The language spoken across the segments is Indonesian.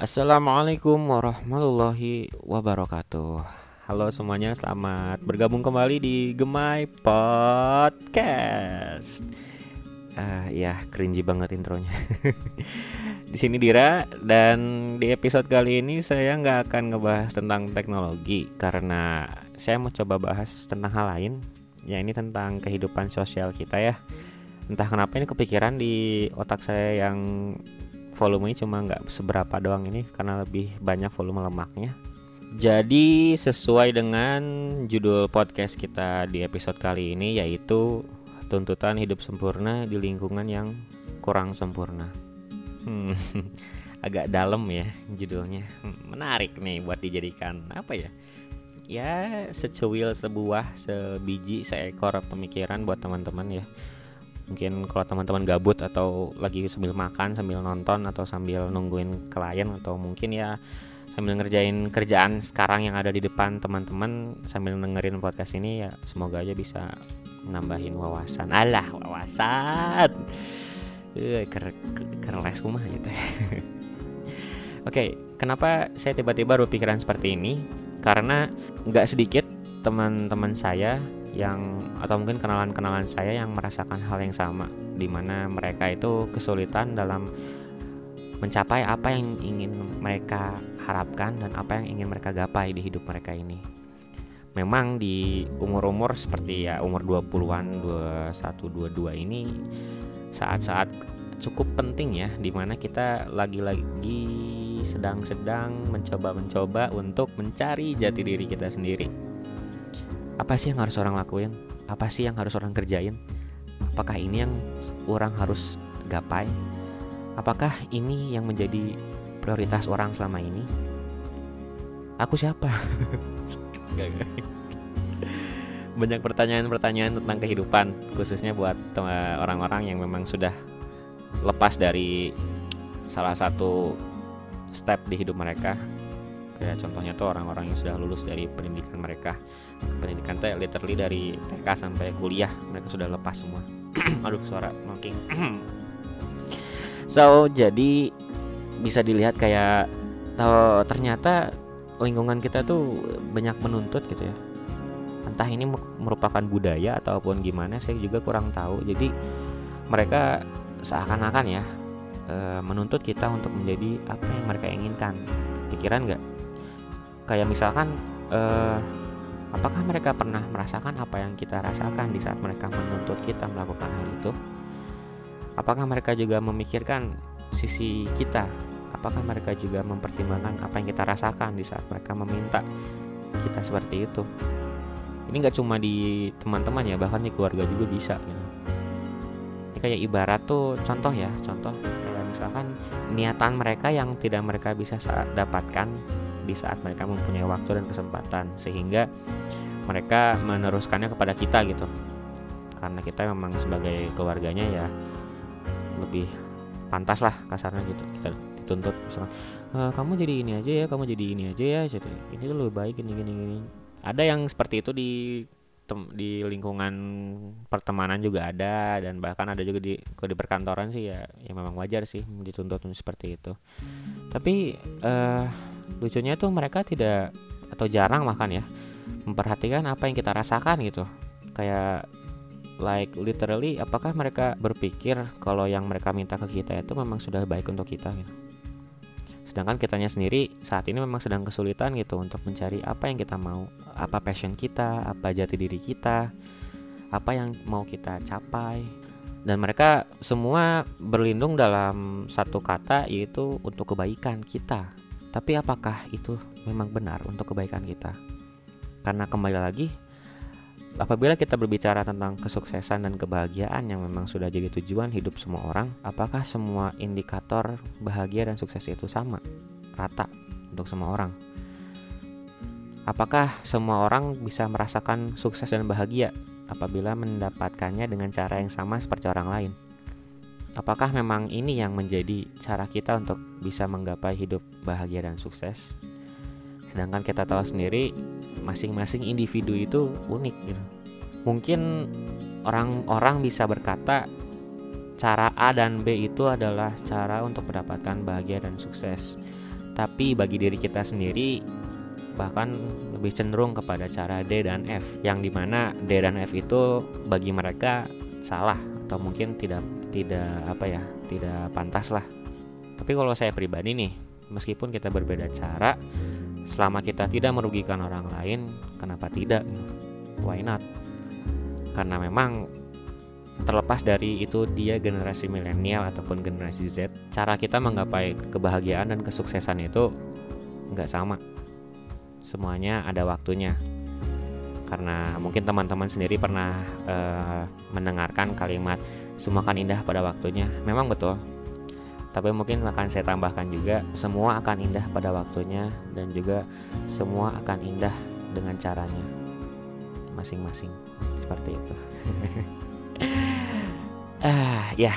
Assalamualaikum warahmatullahi wabarakatuh. Halo semuanya, selamat bergabung kembali di Gemai Podcast. Ah ya, cringy banget intronya. di sini Dira dan di episode kali ini saya nggak akan ngebahas tentang teknologi karena saya mau coba bahas tentang hal lain. Ya ini tentang kehidupan sosial kita ya. Entah kenapa ini kepikiran di otak saya yang volumenya cuma nggak seberapa doang ini karena lebih banyak volume lemaknya. Jadi sesuai dengan judul podcast kita di episode kali ini yaitu tuntutan hidup sempurna di lingkungan yang kurang sempurna. Hmm, agak dalam ya judulnya. Hmm, menarik nih buat dijadikan apa ya? Ya secuil sebuah sebiji seekor pemikiran buat teman-teman ya mungkin kalau teman-teman gabut atau lagi sambil makan sambil nonton atau sambil nungguin klien atau mungkin ya sambil ngerjain kerjaan sekarang yang ada di depan teman-teman sambil dengerin podcast ini ya semoga aja bisa nambahin wawasan. Alah wawasan. Eh ker kereles kumah gitu ya. Oke, kenapa saya tiba-tiba berpikiran seperti ini? Karena nggak sedikit teman-teman saya yang atau mungkin kenalan-kenalan saya yang merasakan hal yang sama di mana mereka itu kesulitan dalam mencapai apa yang ingin mereka harapkan dan apa yang ingin mereka gapai di hidup mereka ini. Memang di umur-umur seperti ya umur 20-an, 21, 22 ini saat-saat cukup penting ya di mana kita lagi-lagi sedang-sedang mencoba-mencoba untuk mencari jati diri kita sendiri apa sih yang harus orang lakuin? Apa sih yang harus orang kerjain? Apakah ini yang orang harus gapai? Apakah ini yang menjadi prioritas orang selama ini? Aku siapa? Banyak pertanyaan-pertanyaan tentang kehidupan khususnya buat orang-orang yang memang sudah lepas dari salah satu step di hidup mereka kayak contohnya tuh orang-orang yang sudah lulus dari pendidikan mereka. Pendidikan teh literally dari TK sampai kuliah mereka sudah lepas semua. Aduh suara makin so jadi bisa dilihat kayak tahu ternyata lingkungan kita tuh banyak menuntut gitu ya. Entah ini merupakan budaya ataupun gimana saya juga kurang tahu. Jadi mereka seakan-akan ya eh, menuntut kita untuk menjadi apa yang mereka inginkan. Pikiran nggak kayak misalkan uh, apakah mereka pernah merasakan apa yang kita rasakan di saat mereka menuntut kita melakukan hal itu? Apakah mereka juga memikirkan sisi kita? Apakah mereka juga mempertimbangkan apa yang kita rasakan di saat mereka meminta kita seperti itu? Ini nggak cuma di teman-teman ya bahkan di keluarga juga bisa gitu. ini kayak ibarat tuh contoh ya contoh. Kayak misalkan niatan mereka yang tidak mereka bisa dapatkan di saat mereka mempunyai waktu dan kesempatan sehingga mereka meneruskannya kepada kita gitu. Karena kita memang sebagai keluarganya ya lebih pantas lah kasarnya gitu kita dituntut misalnya e, kamu jadi ini aja ya kamu jadi ini aja ya jadi ini tuh lebih baik ini gini gini. Ada yang seperti itu di di lingkungan pertemanan juga ada dan bahkan ada juga di di perkantoran sih ya yang memang wajar sih dituntut seperti itu. Tapi uh, lucunya tuh mereka tidak atau jarang makan ya memperhatikan apa yang kita rasakan gitu. Kayak like literally apakah mereka berpikir kalau yang mereka minta ke kita itu memang sudah baik untuk kita gitu. Sedangkan kitanya sendiri saat ini memang sedang kesulitan gitu untuk mencari apa yang kita mau apa passion kita apa jati diri kita apa yang mau kita capai. Dan mereka semua berlindung dalam satu kata yaitu untuk kebaikan kita tapi apakah itu memang benar untuk kebaikan kita? Karena kembali lagi, apabila kita berbicara tentang kesuksesan dan kebahagiaan yang memang sudah jadi tujuan hidup semua orang, apakah semua indikator bahagia dan sukses itu sama, rata untuk semua orang? Apakah semua orang bisa merasakan sukses dan bahagia apabila mendapatkannya dengan cara yang sama seperti orang lain? Apakah memang ini yang menjadi cara kita untuk bisa menggapai hidup bahagia dan sukses? Sedangkan kita tahu sendiri masing-masing individu itu unik gitu. Mungkin orang-orang bisa berkata cara A dan B itu adalah cara untuk mendapatkan bahagia dan sukses. tapi bagi diri kita sendiri bahkan lebih cenderung kepada cara D dan F yang di mana D dan F itu bagi mereka salah atau mungkin tidak tidak apa ya tidak pantas lah. Tapi kalau saya pribadi nih meskipun kita berbeda cara selama kita tidak merugikan orang lain kenapa tidak why not? Karena memang terlepas dari itu dia generasi milenial ataupun generasi Z cara kita menggapai kebahagiaan dan kesuksesan itu nggak sama. Semuanya ada waktunya. Karena mungkin teman-teman sendiri pernah uh, mendengarkan kalimat semua akan indah pada waktunya. Memang betul. Tapi mungkin akan saya tambahkan juga semua akan indah pada waktunya dan juga semua akan indah dengan caranya. Masing-masing. Seperti itu. Ah ya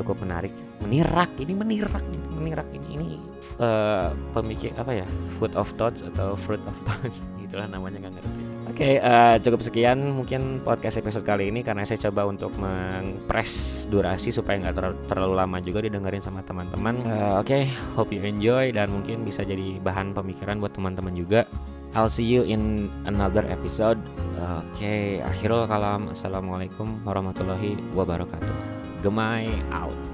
cukup menarik. Menirak. Ini menirak. Menirak. Ini ini uh, pemikir apa ya? Food of thoughts atau fruit of thoughts. Itulah namanya nggak ngerti oke okay, uh, eh, cukup sekian mungkin podcast episode kali ini karena saya coba untuk mengpress durasi supaya nggak ter terlalu lama juga didengerin sama teman-teman uh, oke okay, hope you enjoy dan mungkin bisa jadi bahan pemikiran buat teman-teman juga I'll see you in another episode. Oke, okay, akhirul kalam. Assalamualaikum warahmatullahi wabarakatuh. Gemai out.